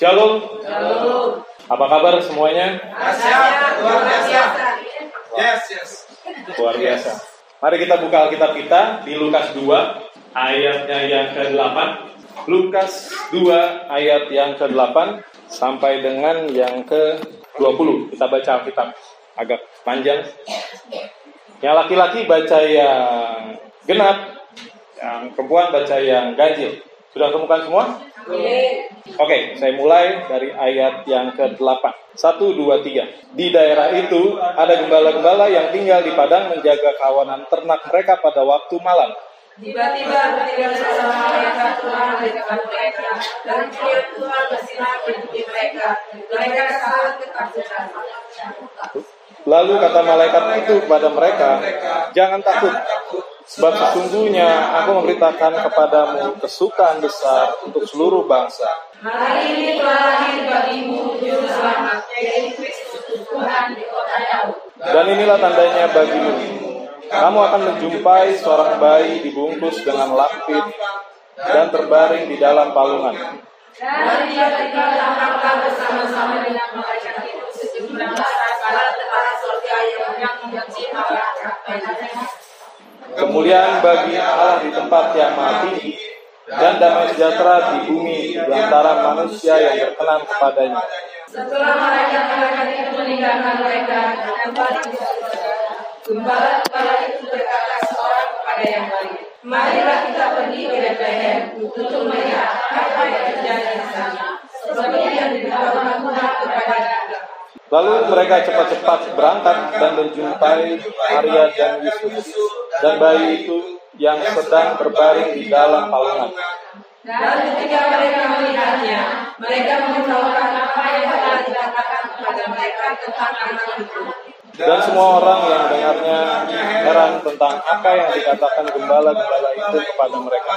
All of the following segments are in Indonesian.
Shalom. Shalom. Apa kabar semuanya? Asyik, luar biasa. Yes, yes. Luar biasa. Mari kita buka Alkitab kita di Lukas 2 ayatnya yang ke-8. Lukas 2 ayat yang ke-8 sampai dengan yang ke-20. Kita baca Alkitab agak panjang. Yang laki-laki baca yang genap, yang perempuan baca yang ganjil. Sudah temukan semua? Oke, saya mulai dari ayat yang ke-8. Satu, dua, tiga. Di daerah itu ada gembala-gembala yang tinggal di padang menjaga kawanan ternak mereka pada waktu malam. Tiba-tiba bertiga seorang malaikat Tuhan depan mereka, dan cahaya Tuhan bersinar di mereka. Mereka sangat ketakutan. Lalu kata malaikat itu kepada mereka, Jangan takut, sebab sesungguhnya aku memberitakan kepadamu kesukaan besar untuk seluruh bangsa. Hari ini telah lahir bagimu juru selamat, yaitu Kristus Tuhan di kota Daud. Dan inilah tandanya bagimu. Kamu akan menjumpai seorang bayi dibungkus dengan lapis dan terbaring di dalam palungan. Dan dampaklah bersama-sama dengan malaikat itu sejumlah para tentara surga yang membenci malaikat. Kemuliaan bagi Allah di tempat yang maha tinggi dan damai sejahtera di bumi di antara manusia yang berkenan kepadanya. Setelah malaikat-malaikat itu meninggalkan mereka. Gembala-gembala itu berkata seorang kepada yang lain, Marilah kita pergi ke Bethlehem untuk melihat apa yang terjadi di sana. Seperti yang diberitahukan Tuhan kepada kita. Lalu mereka cepat-cepat berangkat dan menjumpai Maria dan Yesus dan bayi itu yang sedang terbaring di dalam palungan. Dan ketika mereka melihatnya, mereka memberitahukan apa yang telah dikatakan kepada mereka tentang anak itu. Dan semua orang yang mendengarnya heran tentang apa yang dikatakan gembala-gembala itu kepada mereka.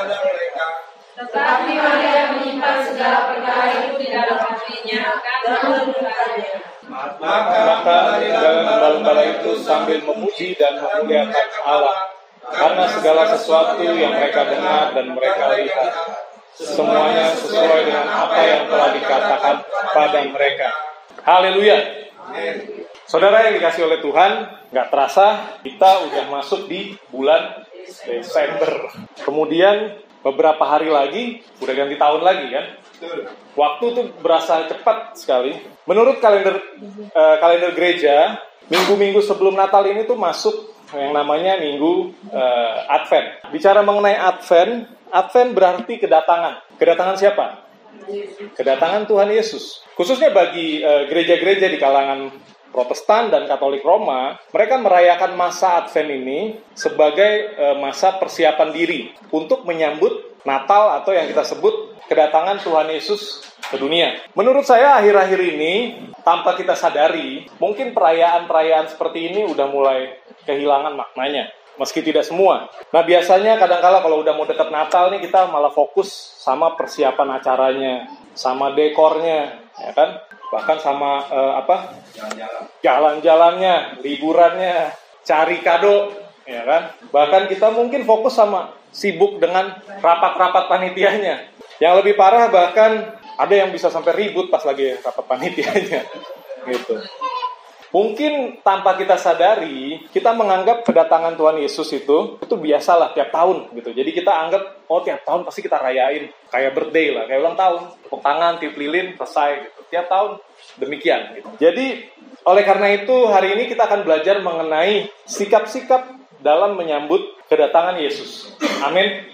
Tetapi Maria menyimpan segala perkara itu di dalam hatinya dan merenungkannya. Maka gembala-gembala itu sambil memuji dan memuliakan Allah karena segala sesuatu yang mereka dengar dan mereka lihat semuanya sesuai dengan apa yang telah dikatakan pada mereka. Haleluya. Saudara yang dikasih oleh Tuhan, nggak terasa kita udah masuk di bulan Desember. Kemudian beberapa hari lagi, udah ganti tahun lagi kan? Waktu tuh berasa cepat sekali. Menurut kalender eh, kalender gereja, minggu-minggu sebelum Natal ini tuh masuk yang namanya minggu eh, Advent. Bicara mengenai Advent, Advent berarti kedatangan. Kedatangan siapa? Kedatangan Tuhan Yesus. Khususnya bagi eh, gereja-gereja di kalangan Protestan dan Katolik Roma, mereka merayakan masa Advent ini sebagai masa persiapan diri untuk menyambut Natal atau yang kita sebut kedatangan Tuhan Yesus ke dunia. Menurut saya akhir-akhir ini tanpa kita sadari, mungkin perayaan-perayaan seperti ini udah mulai kehilangan maknanya. Meski tidak semua. Nah biasanya kadang-kala kalau udah mau deket Natal nih kita malah fokus sama persiapan acaranya, sama dekornya, ya kan? Bahkan sama eh, apa? Jalan-jalannya, liburannya, cari kado, ya kan? Bahkan kita mungkin fokus sama sibuk dengan rapat-rapat panitianya. Yang lebih parah bahkan ada yang bisa sampai ribut pas lagi rapat panitianya, gitu. Mungkin tanpa kita sadari, kita menganggap kedatangan Tuhan Yesus itu itu biasalah tiap tahun gitu. Jadi kita anggap oh tiap tahun pasti kita rayain kayak birthday lah, kayak ulang tahun, tepuk tangan, tiup lilin, selesai gitu. Tiap tahun demikian gitu. Jadi oleh karena itu hari ini kita akan belajar mengenai sikap-sikap dalam menyambut kedatangan Yesus. Amin.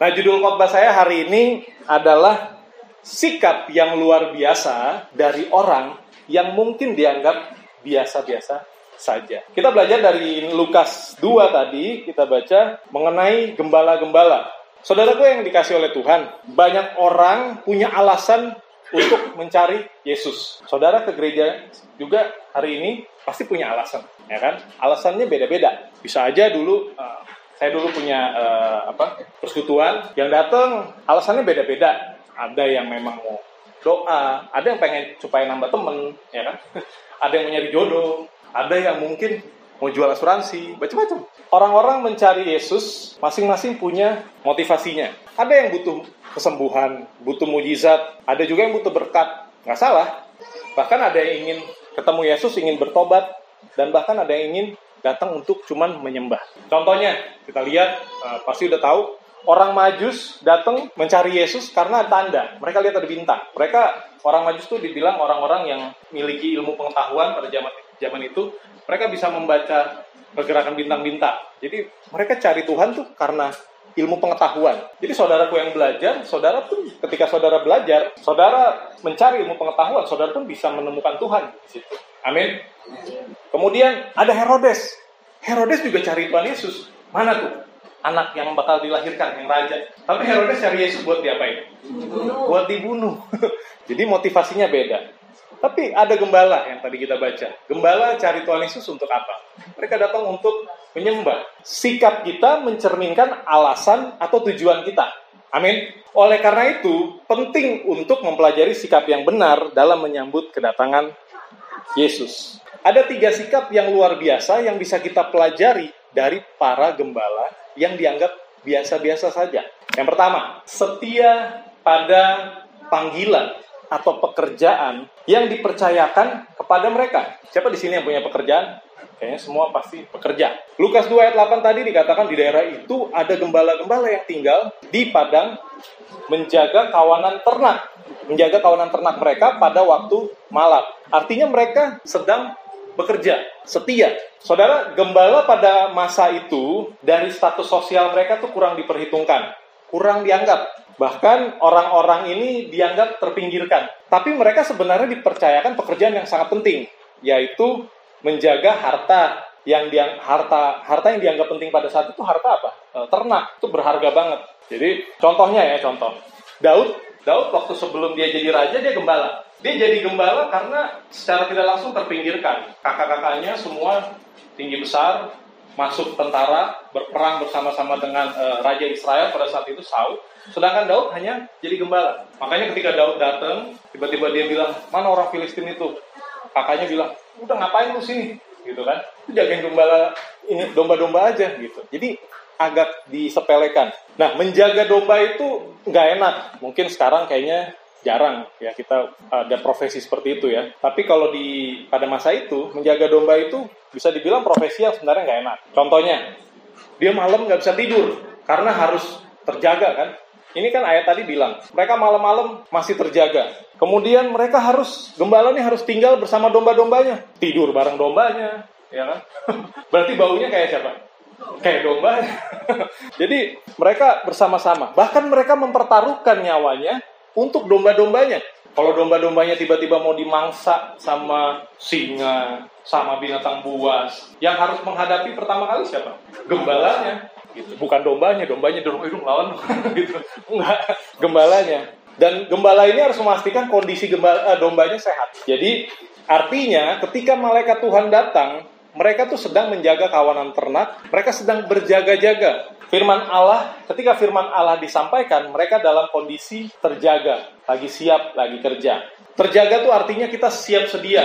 Nah, judul khotbah saya hari ini adalah sikap yang luar biasa dari orang yang mungkin dianggap biasa-biasa saja. Kita belajar dari Lukas 2 tadi, kita baca mengenai gembala-gembala. Saudara gue yang dikasih oleh Tuhan, banyak orang punya alasan untuk mencari Yesus. Saudara ke gereja juga hari ini pasti punya alasan, ya kan? Alasannya beda-beda. Bisa aja dulu uh, saya dulu punya uh, apa persekutuan yang datang alasannya beda-beda. Ada yang memang mau doa, ada yang pengen supaya nambah temen, ya kan? Ada yang mau nyari jodoh, ada yang mungkin mau jual asuransi, macam-macam. Orang-orang mencari Yesus, masing-masing punya motivasinya. Ada yang butuh kesembuhan, butuh mujizat, ada juga yang butuh berkat. Nggak salah. Bahkan ada yang ingin ketemu Yesus, ingin bertobat, dan bahkan ada yang ingin datang untuk cuman menyembah. Contohnya, kita lihat, uh, pasti udah tahu, orang Majus datang mencari Yesus karena tanda. Mereka lihat ada bintang. Mereka orang Majus itu dibilang orang-orang yang memiliki ilmu pengetahuan pada zaman zaman itu. Mereka bisa membaca pergerakan bintang-bintang. Jadi mereka cari Tuhan tuh karena ilmu pengetahuan. Jadi saudaraku yang belajar, saudara pun ketika saudara belajar, saudara mencari ilmu pengetahuan, saudara pun bisa menemukan Tuhan di situ. Amin. Kemudian ada Herodes. Herodes juga cari Tuhan Yesus. Mana tuh? Anak yang bakal dilahirkan, yang raja. Tapi Herodes cari Yesus buat diapain? Buat dibunuh. Jadi motivasinya beda. Tapi ada gembala yang tadi kita baca. Gembala cari Tuhan Yesus untuk apa? Mereka datang untuk menyembah. Sikap kita mencerminkan alasan atau tujuan kita. Amin. Oleh karena itu, penting untuk mempelajari sikap yang benar dalam menyambut kedatangan Yesus. Ada tiga sikap yang luar biasa yang bisa kita pelajari dari para gembala yang dianggap biasa-biasa saja. Yang pertama, setia pada panggilan atau pekerjaan yang dipercayakan kepada mereka. Siapa di sini yang punya pekerjaan? Kayaknya semua pasti pekerja. Lukas 2 ayat 8 tadi dikatakan di daerah itu ada gembala-gembala yang tinggal di padang menjaga kawanan ternak. Menjaga kawanan ternak mereka pada waktu malam. Artinya mereka sedang bekerja, setia. Saudara, gembala pada masa itu dari status sosial mereka tuh kurang diperhitungkan, kurang dianggap. Bahkan orang-orang ini dianggap terpinggirkan. Tapi mereka sebenarnya dipercayakan pekerjaan yang sangat penting, yaitu menjaga harta yang dia, harta harta yang dianggap penting pada saat itu harta apa? E, ternak itu berharga banget. Jadi contohnya ya contoh Daud Daud waktu sebelum dia jadi raja dia gembala. Dia jadi gembala karena secara tidak langsung terpinggirkan. Kakak-kakaknya semua tinggi besar, masuk tentara, berperang bersama-sama dengan uh, Raja Israel pada saat itu Saul. Sedangkan Daud hanya jadi gembala. Makanya ketika Daud datang, tiba-tiba dia bilang, mana orang Filistin itu? Kakaknya bilang, udah ngapain lu sini? Gitu kan? Itu jagain gembala ini domba-domba aja gitu. Jadi agak disepelekan. Nah, menjaga domba itu nggak enak. Mungkin sekarang kayaknya jarang ya kita ada profesi seperti itu ya. Tapi kalau di pada masa itu menjaga domba itu bisa dibilang profesi yang sebenarnya nggak enak. Contohnya dia malam nggak bisa tidur karena harus terjaga kan. Ini kan ayat tadi bilang mereka malam-malam masih terjaga. Kemudian mereka harus gembala nih harus tinggal bersama domba-dombanya, tidur bareng dombanya, ya kan? Berarti baunya kayak siapa? Kayak domba. Jadi mereka bersama-sama. Bahkan mereka mempertaruhkan nyawanya untuk domba-dombanya. Kalau domba-dombanya tiba-tiba mau dimangsa sama singa, sama binatang buas, yang harus menghadapi pertama kali siapa? Gembalanya. Gitu. Bukan dombanya, dombanya dorong hidung lawan gitu. Enggak, gembalanya. Dan gembala ini harus memastikan kondisi gembala, eh, dombanya sehat. Jadi artinya ketika malaikat Tuhan datang, mereka tuh sedang menjaga kawanan ternak, mereka sedang berjaga-jaga firman Allah, ketika firman Allah disampaikan, mereka dalam kondisi terjaga, lagi siap, lagi kerja. Terjaga tuh artinya kita siap sedia.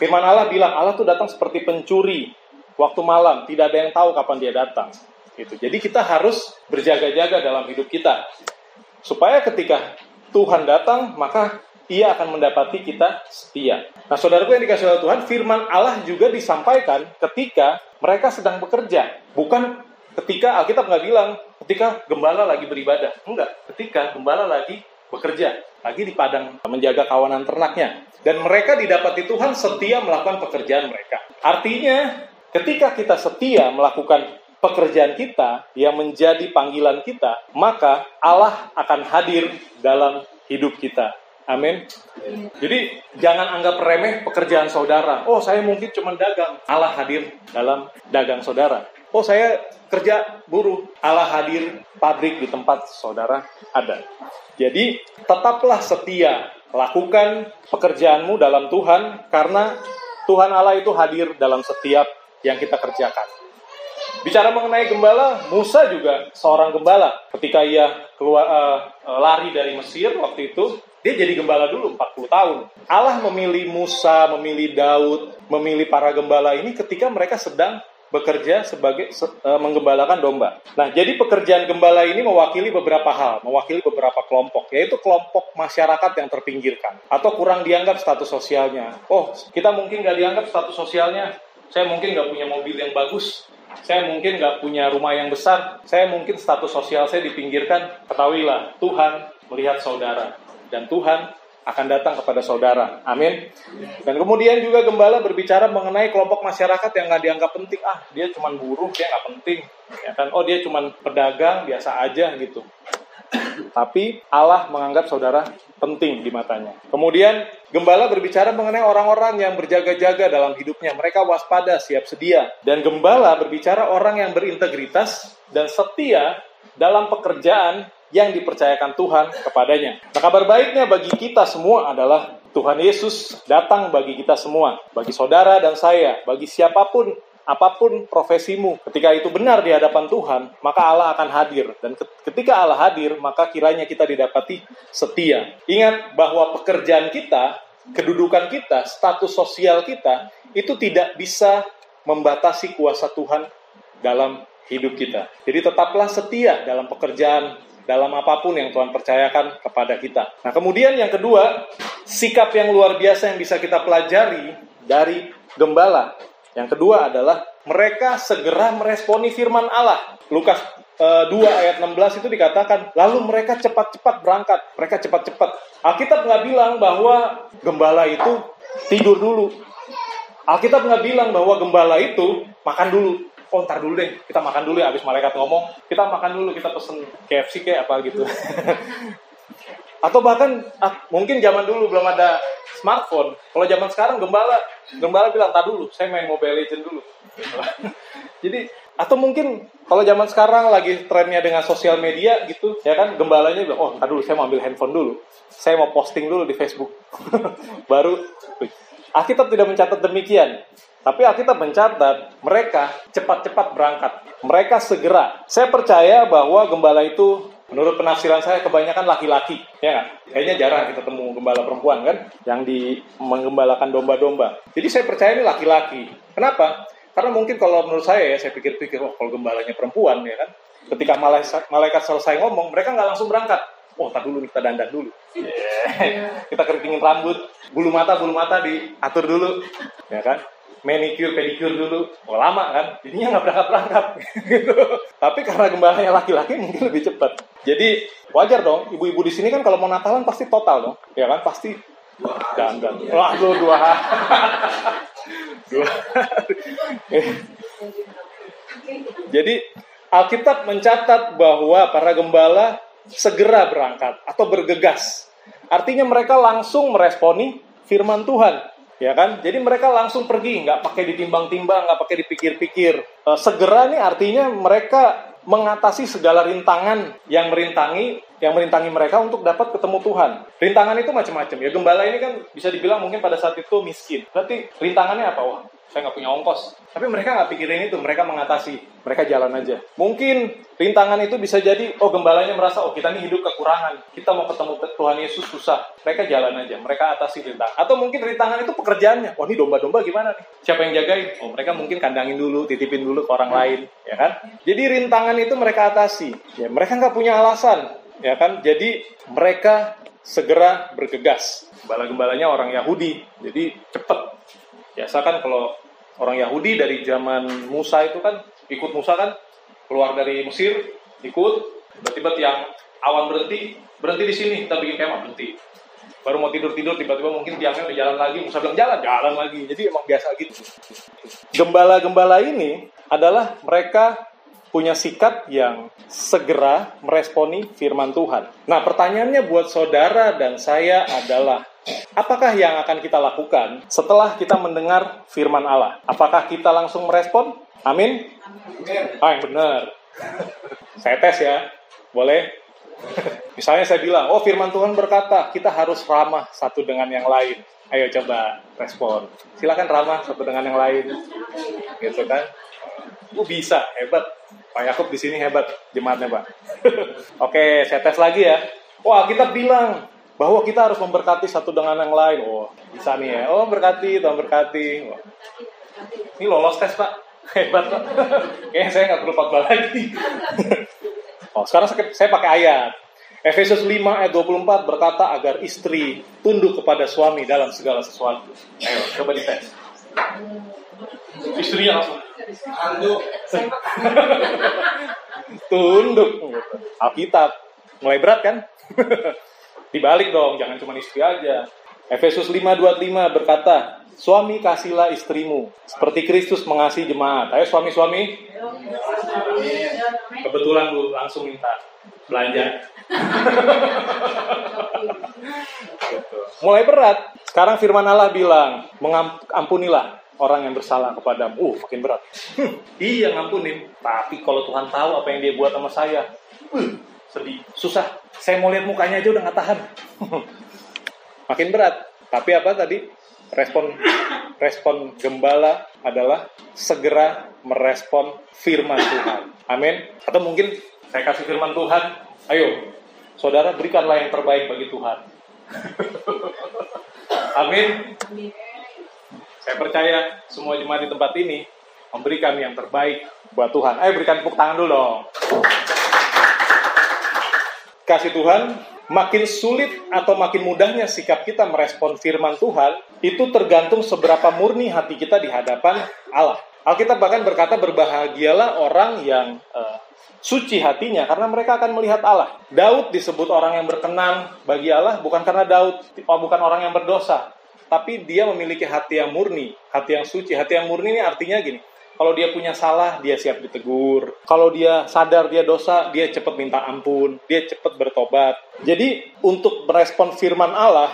Firman Allah bilang, Allah tuh datang seperti pencuri waktu malam, tidak ada yang tahu kapan dia datang. Gitu. Jadi kita harus berjaga-jaga dalam hidup kita. Supaya ketika Tuhan datang, maka ia akan mendapati kita setia. Nah, saudaraku yang dikasih oleh Tuhan, firman Allah juga disampaikan ketika mereka sedang bekerja, bukan ketika Alkitab nggak bilang ketika gembala lagi beribadah. Enggak, ketika gembala lagi bekerja, lagi di padang menjaga kawanan ternaknya. Dan mereka didapati Tuhan setia melakukan pekerjaan mereka. Artinya, ketika kita setia melakukan pekerjaan kita yang menjadi panggilan kita, maka Allah akan hadir dalam hidup kita. Amin. Jadi jangan anggap remeh pekerjaan saudara. Oh, saya mungkin cuma dagang. Allah hadir dalam dagang saudara. Oh saya kerja buruh, Allah hadir pabrik di tempat saudara ada. Jadi tetaplah setia, lakukan pekerjaanmu dalam Tuhan karena Tuhan Allah itu hadir dalam setiap yang kita kerjakan. Bicara mengenai gembala, Musa juga seorang gembala. Ketika ia keluar uh, lari dari Mesir waktu itu, Dia jadi gembala dulu 40 tahun. Allah memilih Musa, memilih Daud, memilih para gembala ini ketika mereka sedang bekerja sebagai uh, menggembalakan domba. Nah, jadi pekerjaan gembala ini mewakili beberapa hal, mewakili beberapa kelompok, yaitu kelompok masyarakat yang terpinggirkan atau kurang dianggap status sosialnya. Oh, kita mungkin nggak dianggap status sosialnya. Saya mungkin nggak punya mobil yang bagus. Saya mungkin nggak punya rumah yang besar. Saya mungkin status sosial saya dipinggirkan. Ketahuilah, Tuhan melihat saudara. Dan Tuhan akan datang kepada saudara. Amin. Dan kemudian juga gembala berbicara mengenai kelompok masyarakat yang nggak dianggap penting. Ah, dia cuma buruh, dia nggak penting. Ya kan? Oh, dia cuma pedagang, biasa aja gitu. Tapi Allah menganggap saudara penting di matanya. Kemudian gembala berbicara mengenai orang-orang yang berjaga-jaga dalam hidupnya. Mereka waspada, siap sedia. Dan gembala berbicara orang yang berintegritas dan setia dalam pekerjaan yang dipercayakan Tuhan kepadanya. Nah, kabar baiknya bagi kita semua adalah Tuhan Yesus datang bagi kita semua, bagi saudara dan saya, bagi siapa pun apa pun profesimu, ketika itu benar di hadapan Tuhan, maka Allah akan hadir. Dan ketika Allah hadir, maka kiranya kita didapati setia. Ingat bahwa pekerjaan kita, kedudukan kita, status sosial kita, itu tidak bisa membatasi kuasa Tuhan dalam hidup kita. Jadi tetaplah setia dalam pekerjaan dalam apa pun yang Tuhan percayakan kepada kita. Nah, kemudian yang kedua, sikap yang luar biasa yang bisa kita pelajari dari gembala. Yang kedua adalah mereka segera meresponi firman Allah. Lukas e, 2 ayat 16 itu dikatakan, lalu mereka cepat-cepat berangkat. Mereka cepat-cepat. Alkitab nggak bilang bahwa gembala itu tidur dulu. Alkitab nggak bilang bahwa gembala itu makan dulu oh ntar dulu deh. Kita makan dulu ya abis malaikat ngomong. Kita makan dulu kita pesen KFC kayak apa gitu. Atau bahkan ah, mungkin zaman dulu belum ada smartphone. Kalau zaman sekarang gembala. Gembala bilang tak dulu saya main mobile legend dulu. Jadi atau mungkin kalau zaman sekarang lagi trennya dengan sosial media gitu ya kan gembalanya bilang oh ntar dulu saya mau ambil handphone dulu. Saya mau posting dulu di Facebook. Baru Alkitab tidak mencatat demikian tapi Alkitab mencatat mereka cepat-cepat berangkat. Mereka segera. Saya percaya bahwa gembala itu menurut penafsiran saya kebanyakan laki-laki, ya? Kayaknya jarang kita temu gembala perempuan kan yang di menggembalakan domba-domba. Jadi saya percaya ini laki-laki. Kenapa? Karena mungkin kalau menurut saya ya, saya pikir-pikir, oh kalau gembalanya perempuan ya kan, ketika malaikat, malaikat selesai ngomong, mereka nggak langsung berangkat. Oh, tak dulu kita dandan dulu. Yeah. kita keritingin rambut, bulu mata, bulu mata diatur dulu, ya kan? manicure pedicure dulu. Oh lama kan? Jadinya nggak berangkat berangkat gitu. Tapi karena gembalanya laki-laki mungkin lebih cepat. Jadi wajar dong. Ibu-ibu di sini kan kalau mau Natalan pasti total dong. Ya kan? Pasti dan dan waduh dua dua jadi Alkitab mencatat bahwa para gembala segera berangkat atau bergegas artinya mereka langsung meresponi firman Tuhan ya kan? Jadi mereka langsung pergi, nggak pakai ditimbang-timbang, nggak pakai dipikir-pikir. E, segera nih artinya mereka mengatasi segala rintangan yang merintangi yang merintangi mereka untuk dapat ketemu Tuhan. Rintangan itu macam-macam ya. Gembala ini kan bisa dibilang mungkin pada saat itu miskin. Berarti rintangannya apa? Wah, saya nggak punya ongkos. Tapi mereka nggak pikirin itu, mereka mengatasi, mereka jalan aja. Mungkin rintangan itu bisa jadi, oh gembalanya merasa, oh kita ini hidup kekurangan, kita mau ketemu Tuhan Yesus susah. Mereka jalan aja, mereka atasi rintangan. Atau mungkin rintangan itu pekerjaannya, oh ini domba-domba gimana nih? Siapa yang jagain? Oh mereka mungkin kandangin dulu, titipin dulu ke orang lain, ya kan? Jadi rintangan itu mereka atasi. Ya mereka nggak punya alasan, ya kan? Jadi mereka segera bergegas. Gembala-gembalanya orang Yahudi, jadi cepet. Biasa kan kalau orang Yahudi dari zaman Musa itu kan ikut Musa kan keluar dari Mesir ikut tiba-tiba tiang awan berhenti berhenti di sini kita bikin kemah berhenti. Baru mau tidur tidur tiba-tiba mungkin tiangnya udah jalan lagi Musa bilang jalan jalan lagi. Jadi emang biasa gitu. Gembala-gembala ini adalah mereka punya sikap yang segera meresponi firman Tuhan. Nah, pertanyaannya buat saudara dan saya adalah Apakah yang akan kita lakukan setelah kita mendengar firman Allah? Apakah kita langsung merespon? Amin? Ah, yang benar. Saya tes ya. Boleh? Misalnya saya bilang, oh firman Tuhan berkata, kita harus ramah satu dengan yang lain. Ayo coba respon. Silakan ramah satu dengan yang lain. Gitu kan? Oh bisa, hebat. Pak Yakub di sini hebat jemaatnya, Pak. Oke, saya tes lagi ya. Wah, kita bilang bahwa kita harus memberkati satu dengan yang lain. Oh, bisa nih ya. Oh, berkati, Tuhan berkati. Oh. Ini lolos tes, Pak. Hebat, Pak. Kayaknya saya nggak perlu khotbah lagi. oh, sekarang saya pakai ayat. Efesus 5 ayat 24 berkata agar istri tunduk kepada suami dalam segala sesuatu. Ayo, coba dites. Istrinya langsung. Tunduk. tunduk. Alkitab. Mulai berat kan? Dibalik dong, jangan cuma istri aja. Efesus 5:25 berkata, Suami kasihlah istrimu seperti Kristus mengasihi jemaat. Ayo suami-suami. Kebetulan Bu langsung minta belanja. gitu. Mulai berat. Sekarang firman Allah bilang, mengampunilah orang yang bersalah kepadamu. Uh, makin berat. Hmm, iya ngampunin. Tapi kalau Tuhan tahu apa yang dia buat sama saya, uh, sedih. Susah. Saya mau lihat mukanya aja udah nggak tahan. makin berat. Tapi apa tadi? respon respon gembala adalah segera merespon firman Tuhan. Amin. Atau mungkin saya kasih firman Tuhan, ayo saudara berikanlah yang terbaik bagi Tuhan. Amin. Saya percaya semua jemaat di tempat ini memberikan yang terbaik buat Tuhan. Ayo berikan tepuk tangan dulu dong. Kasih Tuhan, makin sulit atau makin mudahnya sikap kita merespon firman Tuhan, itu tergantung seberapa murni hati kita di hadapan Allah. Alkitab bahkan berkata berbahagialah orang yang uh, suci hatinya karena mereka akan melihat Allah. Daud disebut orang yang berkenan bagi Allah bukan karena Daud oh, bukan orang yang berdosa, tapi dia memiliki hati yang murni, hati yang suci. Hati yang murni ini artinya gini, kalau dia punya salah, dia siap ditegur. Kalau dia sadar dia dosa, dia cepat minta ampun, dia cepat bertobat. Jadi untuk merespon firman Allah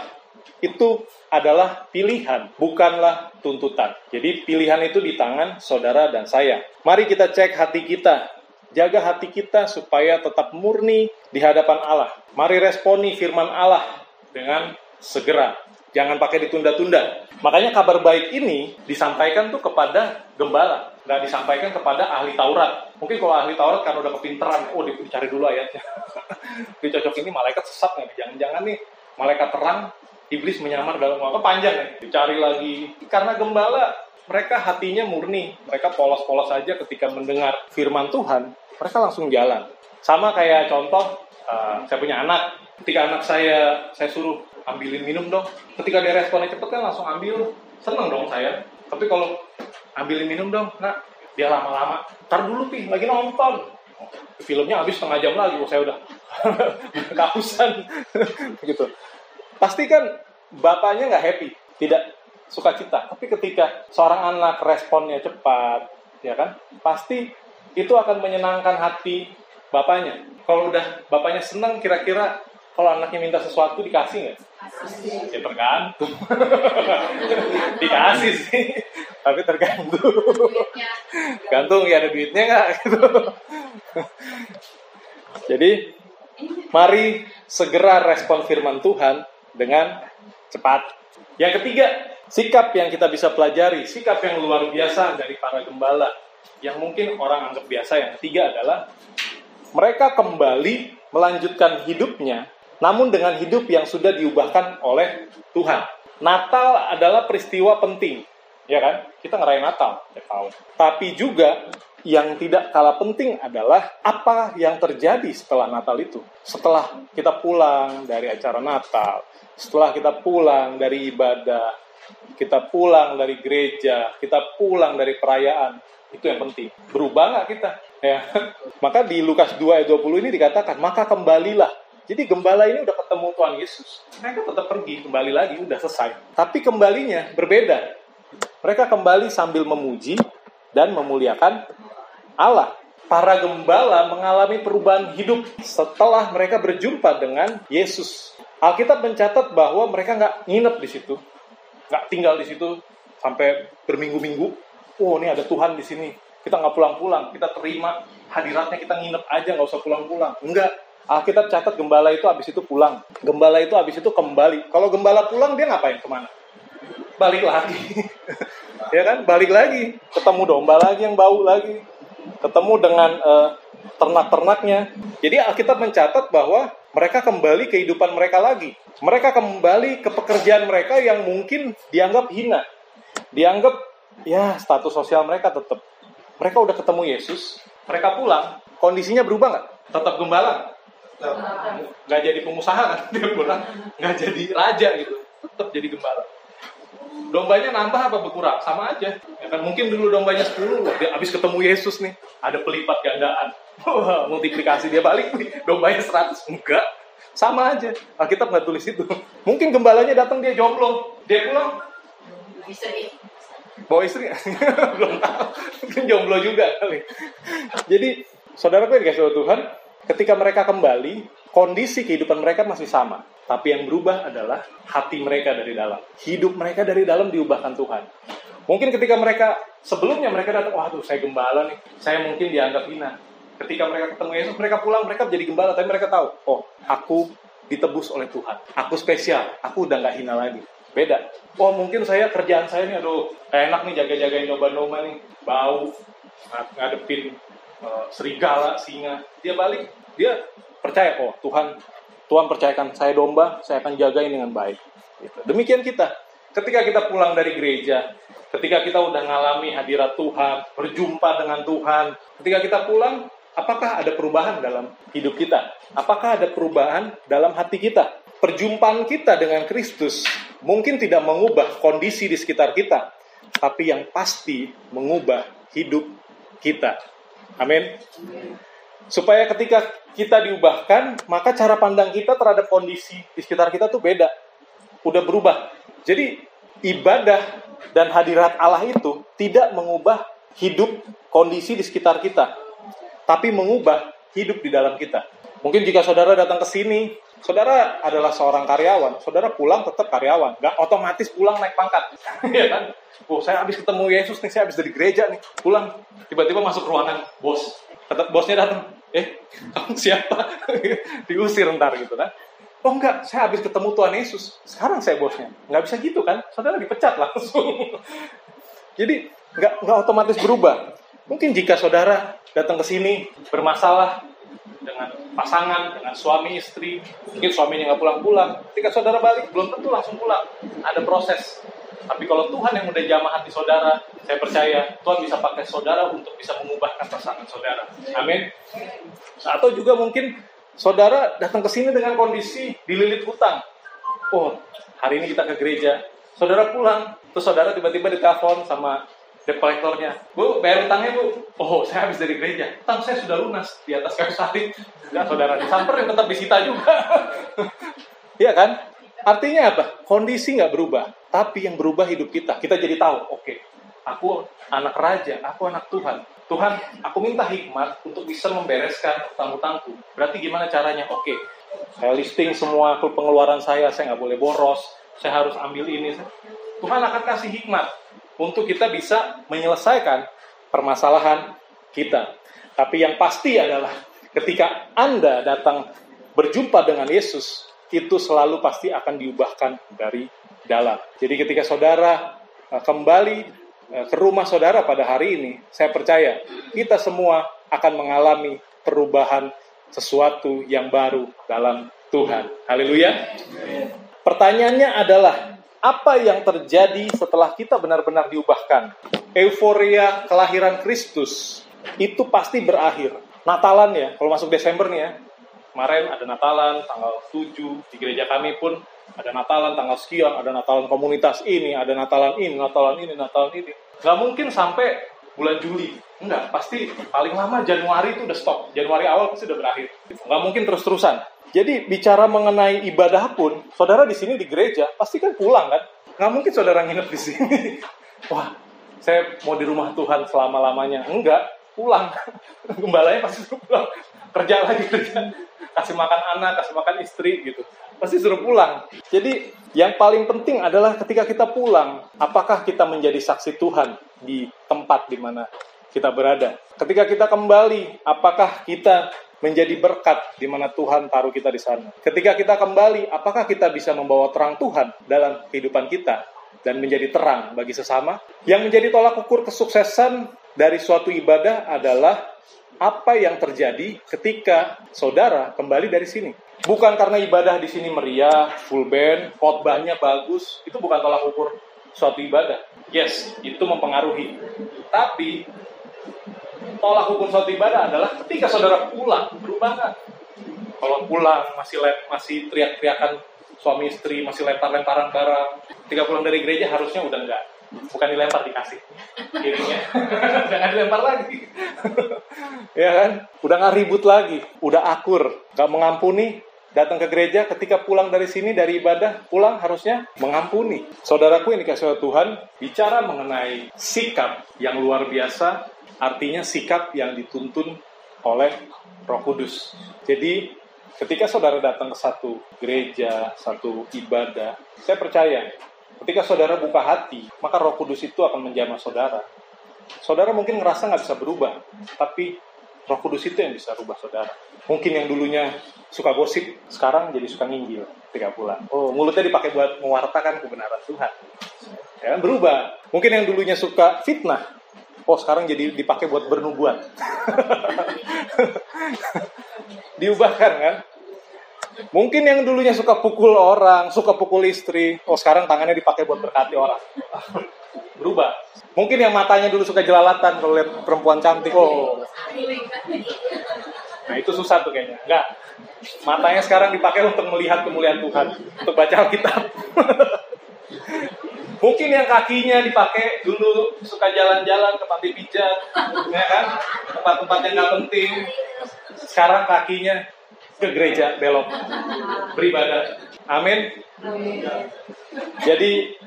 itu adalah pilihan, bukanlah tuntutan. Jadi pilihan itu di tangan saudara dan saya. Mari kita cek hati kita. Jaga hati kita supaya tetap murni di hadapan Allah. Mari responi firman Allah dengan segera Jangan pakai ditunda-tunda. Makanya kabar baik ini disampaikan tuh kepada gembala, nggak disampaikan kepada ahli Taurat. Mungkin kalau ahli Taurat kan udah kepinteran, oh dicari dulu ayatnya. Dicocok ini malaikat sesat nih, jangan-jangan nih malaikat terang, iblis menyamar dalam waktu panjang nih, dicari lagi. Karena gembala mereka hatinya murni, mereka polos-polos saja ketika mendengar firman Tuhan, mereka langsung jalan. Sama kayak contoh, uh, saya punya anak, ketika anak saya saya suruh ambilin minum dong. Ketika dia responnya cepet kan langsung ambil, seneng dong saya. Tapi kalau ambilin minum dong, nah dia lama-lama. Tar dulu pi, lagi nonton. Filmnya habis setengah jam lagi, oh, saya udah kehausan gitu. Pasti kan bapaknya nggak happy, tidak suka cita. Tapi ketika seorang anak responnya cepat, ya kan, pasti itu akan menyenangkan hati bapaknya. Kalau udah bapaknya senang, kira-kira kalau anaknya minta sesuatu dikasih nggak? Ya tergantung. Dikasih sih, tapi tergantung. Gantung ya ada duitnya nggak? Gitu. Jadi mari segera respon firman Tuhan dengan cepat. Yang ketiga, sikap yang kita bisa pelajari, sikap yang luar biasa dari para gembala yang mungkin orang anggap biasa. Yang ketiga adalah mereka kembali melanjutkan hidupnya namun dengan hidup yang sudah diubahkan oleh Tuhan. Natal adalah peristiwa penting, ya kan? Kita ngerayain Natal ya tahun. Tapi juga yang tidak kalah penting adalah apa yang terjadi setelah Natal itu. Setelah kita pulang dari acara Natal, setelah kita pulang dari ibadah, kita pulang dari gereja, kita pulang dari perayaan, itu yang penting. Berubah nggak kita? Ya. Maka di Lukas 2 ayat 20 ini dikatakan, maka kembalilah jadi gembala ini udah ketemu Tuhan Yesus. Mereka tetap pergi, kembali lagi, udah selesai. Tapi kembalinya berbeda. Mereka kembali sambil memuji dan memuliakan Allah. Para gembala mengalami perubahan hidup setelah mereka berjumpa dengan Yesus. Alkitab mencatat bahwa mereka nggak nginep di situ, nggak tinggal di situ sampai berminggu-minggu. Oh, ini ada Tuhan di sini. Kita nggak pulang-pulang, kita terima hadiratnya, kita nginep aja, nggak usah pulang-pulang. Enggak, Alkitab catat gembala itu habis itu pulang. Gembala itu habis itu kembali. Kalau gembala pulang dia ngapain ke mana? Balik lagi. ya kan? Balik lagi. Ketemu domba lagi yang bau lagi. Ketemu dengan uh, ternak-ternaknya. Jadi Alkitab mencatat bahwa mereka kembali kehidupan mereka lagi. Mereka kembali ke pekerjaan mereka yang mungkin dianggap hina. Dianggap ya status sosial mereka tetap. Mereka udah ketemu Yesus, mereka pulang, kondisinya berubah nggak? Tetap gembala, nggak jadi pengusaha kan dia pulang, nggak jadi raja gitu, tetap jadi gembala. Dombanya nambah apa berkurang? Sama aja. Ya kan mungkin dulu dombanya 10, dia habis ketemu Yesus nih, ada pelipat gandaan. Multiplikasi dia balik nih, dombanya 100. Enggak, sama aja. Alkitab nggak tulis itu. Mungkin gembalanya datang dia jomblo, dia pulang bawa istri belum tahu mungkin jomblo juga kali jadi saudara gue dikasih Tuhan ketika mereka kembali kondisi kehidupan mereka masih sama. Tapi yang berubah adalah hati mereka dari dalam. Hidup mereka dari dalam diubahkan Tuhan. Mungkin ketika mereka sebelumnya mereka datang waduh saya gembala nih. Saya mungkin dianggap hina. Ketika mereka ketemu Yesus mereka pulang mereka menjadi gembala. Tapi mereka tahu oh aku ditebus oleh Tuhan. Aku spesial. Aku udah nggak hina lagi. Beda. Oh mungkin saya kerjaan saya nih aduh enak nih jaga-jagain domba-domba nih. Bau ngadepin uh, serigala singa. Dia balik dia percaya oh Tuhan Tuhan percayakan saya domba saya akan jagain dengan baik gitu. demikian kita ketika kita pulang dari gereja ketika kita udah ngalami hadirat Tuhan berjumpa dengan Tuhan ketika kita pulang apakah ada perubahan dalam hidup kita apakah ada perubahan dalam hati kita perjumpaan kita dengan Kristus mungkin tidak mengubah kondisi di sekitar kita, tapi yang pasti mengubah hidup kita. Amin. Supaya ketika kita diubahkan, maka cara pandang kita terhadap kondisi di sekitar kita tuh beda. Udah berubah. Jadi ibadah dan hadirat Allah itu tidak mengubah hidup kondisi di sekitar kita, tapi mengubah hidup di dalam kita. Mungkin jika saudara datang ke sini Saudara adalah seorang karyawan, saudara pulang tetap karyawan, nggak otomatis pulang naik pangkat, ya kan? Oh, saya habis ketemu Yesus nih, saya habis dari gereja nih, pulang, tiba-tiba masuk ruangan bos, tetap bosnya datang, eh, kamu siapa? Diusir ntar gitu kan? Oh enggak, saya habis ketemu Tuhan Yesus, sekarang saya bosnya. Nggak bisa gitu kan? Saudara dipecat langsung. Jadi nggak nggak otomatis berubah. Mungkin jika saudara datang ke sini bermasalah, dengan pasangan, dengan suami istri, mungkin suaminya nggak pulang-pulang. Ketika saudara balik, belum tentu langsung pulang. Ada proses. Tapi kalau Tuhan yang udah jamah hati saudara, saya percaya Tuhan bisa pakai saudara untuk bisa mengubahkan pasangan saudara. Amin. Atau juga mungkin saudara datang ke sini dengan kondisi dililit hutang. Oh, hari ini kita ke gereja. Saudara pulang, terus saudara tiba-tiba ditelepon sama debt collectornya, Bu, bayar utangnya Bu. Oh, saya habis dari gereja. Utang saya sudah lunas di atas kayu salib. Enggak, saudara disamperin tetap disita juga. Iya kan? Artinya apa? Kondisi nggak berubah, tapi yang berubah hidup kita. Kita jadi tahu, oke, okay, aku anak raja, aku anak Tuhan. Tuhan, aku minta hikmat untuk bisa membereskan utang-utangku. Berarti gimana caranya? Oke, okay, saya listing semua pengeluaran saya, saya nggak boleh boros, saya harus ambil ini. Tuhan akan kasih hikmat untuk kita bisa menyelesaikan permasalahan kita. Tapi yang pasti adalah ketika Anda datang berjumpa dengan Yesus, itu selalu pasti akan diubahkan dari dalam. Jadi ketika saudara eh, kembali eh, ke rumah saudara pada hari ini, saya percaya kita semua akan mengalami perubahan sesuatu yang baru dalam Tuhan. Haleluya. Pertanyaannya adalah apa yang terjadi setelah kita benar-benar diubahkan. Euforia kelahiran Kristus itu pasti berakhir. Natalan ya, kalau masuk Desember nih ya, kemarin ada Natalan tanggal 7, di gereja kami pun ada Natalan tanggal sekian, ada Natalan komunitas ini, ada Natalan ini, Natalan ini, Natalan ini. Gak mungkin sampai bulan Juli. Enggak, pasti paling lama Januari itu udah stop. Januari awal pasti udah berakhir. Gak mungkin terus-terusan. Jadi bicara mengenai ibadah pun, saudara di sini di gereja pasti kan pulang kan? Nggak mungkin saudara nginep di sini. Wah, saya mau di rumah Tuhan selama lamanya. Enggak, pulang. Gembalanya pasti suruh pulang. Kerja lagi kerja, kasih makan anak, kasih makan istri gitu. Pasti suruh pulang. Jadi yang paling penting adalah ketika kita pulang, apakah kita menjadi saksi Tuhan di tempat di mana kita berada. Ketika kita kembali, apakah kita menjadi berkat di mana Tuhan taruh kita di sana. Ketika kita kembali, apakah kita bisa membawa terang Tuhan dalam kehidupan kita dan menjadi terang bagi sesama? Yang menjadi tolak ukur kesuksesan dari suatu ibadah adalah apa yang terjadi ketika saudara kembali dari sini. Bukan karena ibadah di sini meriah, full band, khotbahnya bagus, itu bukan tolak ukur suatu ibadah. Yes, itu mempengaruhi. Tapi tolak ukur suatu ibadah adalah ketika saudara pulang, berubah? Kalau pulang masih le masih teriak-teriakan suami istri, masih lempar-lemparan barang. Ketika pulang dari gereja harusnya udah enggak. Bukan dilempar, dikasih. Kirinya. Jangan dilempar lagi. ya kan? Udah nggak ribut lagi. Udah akur. Nggak mengampuni. Datang ke gereja ketika pulang dari sini, dari ibadah, pulang harusnya mengampuni. Saudaraku dikasih oleh Tuhan, bicara mengenai sikap yang luar biasa, artinya sikap yang dituntun oleh Roh Kudus. Jadi ketika saudara datang ke satu gereja, satu ibadah, saya percaya ketika saudara buka hati, maka Roh Kudus itu akan menjamah saudara. Saudara mungkin ngerasa nggak bisa berubah, tapi Roh Kudus itu yang bisa rubah saudara. Mungkin yang dulunya suka gosip, sekarang jadi suka nginjil ketika pulang. Oh, mulutnya dipakai buat mewartakan kebenaran Tuhan. Ya, berubah. Mungkin yang dulunya suka fitnah, oh sekarang jadi dipakai buat bernubuat. Diubahkan kan? Mungkin yang dulunya suka pukul orang, suka pukul istri, oh sekarang tangannya dipakai buat berkati orang. Berubah. Mungkin yang matanya dulu suka jelalatan kalau lihat perempuan cantik, oh. Nah itu susah tuh kayaknya. Enggak. Matanya sekarang dipakai untuk melihat kemuliaan Tuhan, untuk baca Alkitab. Mungkin yang kakinya dipakai dulu suka jalan-jalan ke panti pijat, ya kan? Tempat-tempat yang nggak penting. Sekarang kakinya ke gereja belok beribadah. Amin. Jadi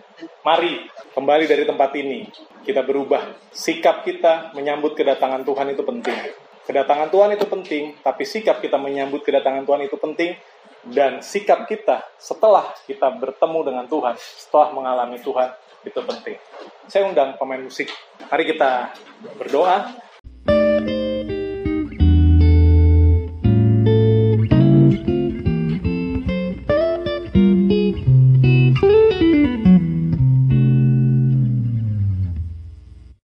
mari kembali dari tempat ini kita berubah. Sikap kita menyambut kedatangan Tuhan itu penting. Kedatangan Tuhan itu penting, tapi sikap kita menyambut kedatangan Tuhan itu penting dan sikap kita setelah kita bertemu dengan Tuhan, setelah mengalami Tuhan itu penting. Saya undang pemain musik. Mari kita berdoa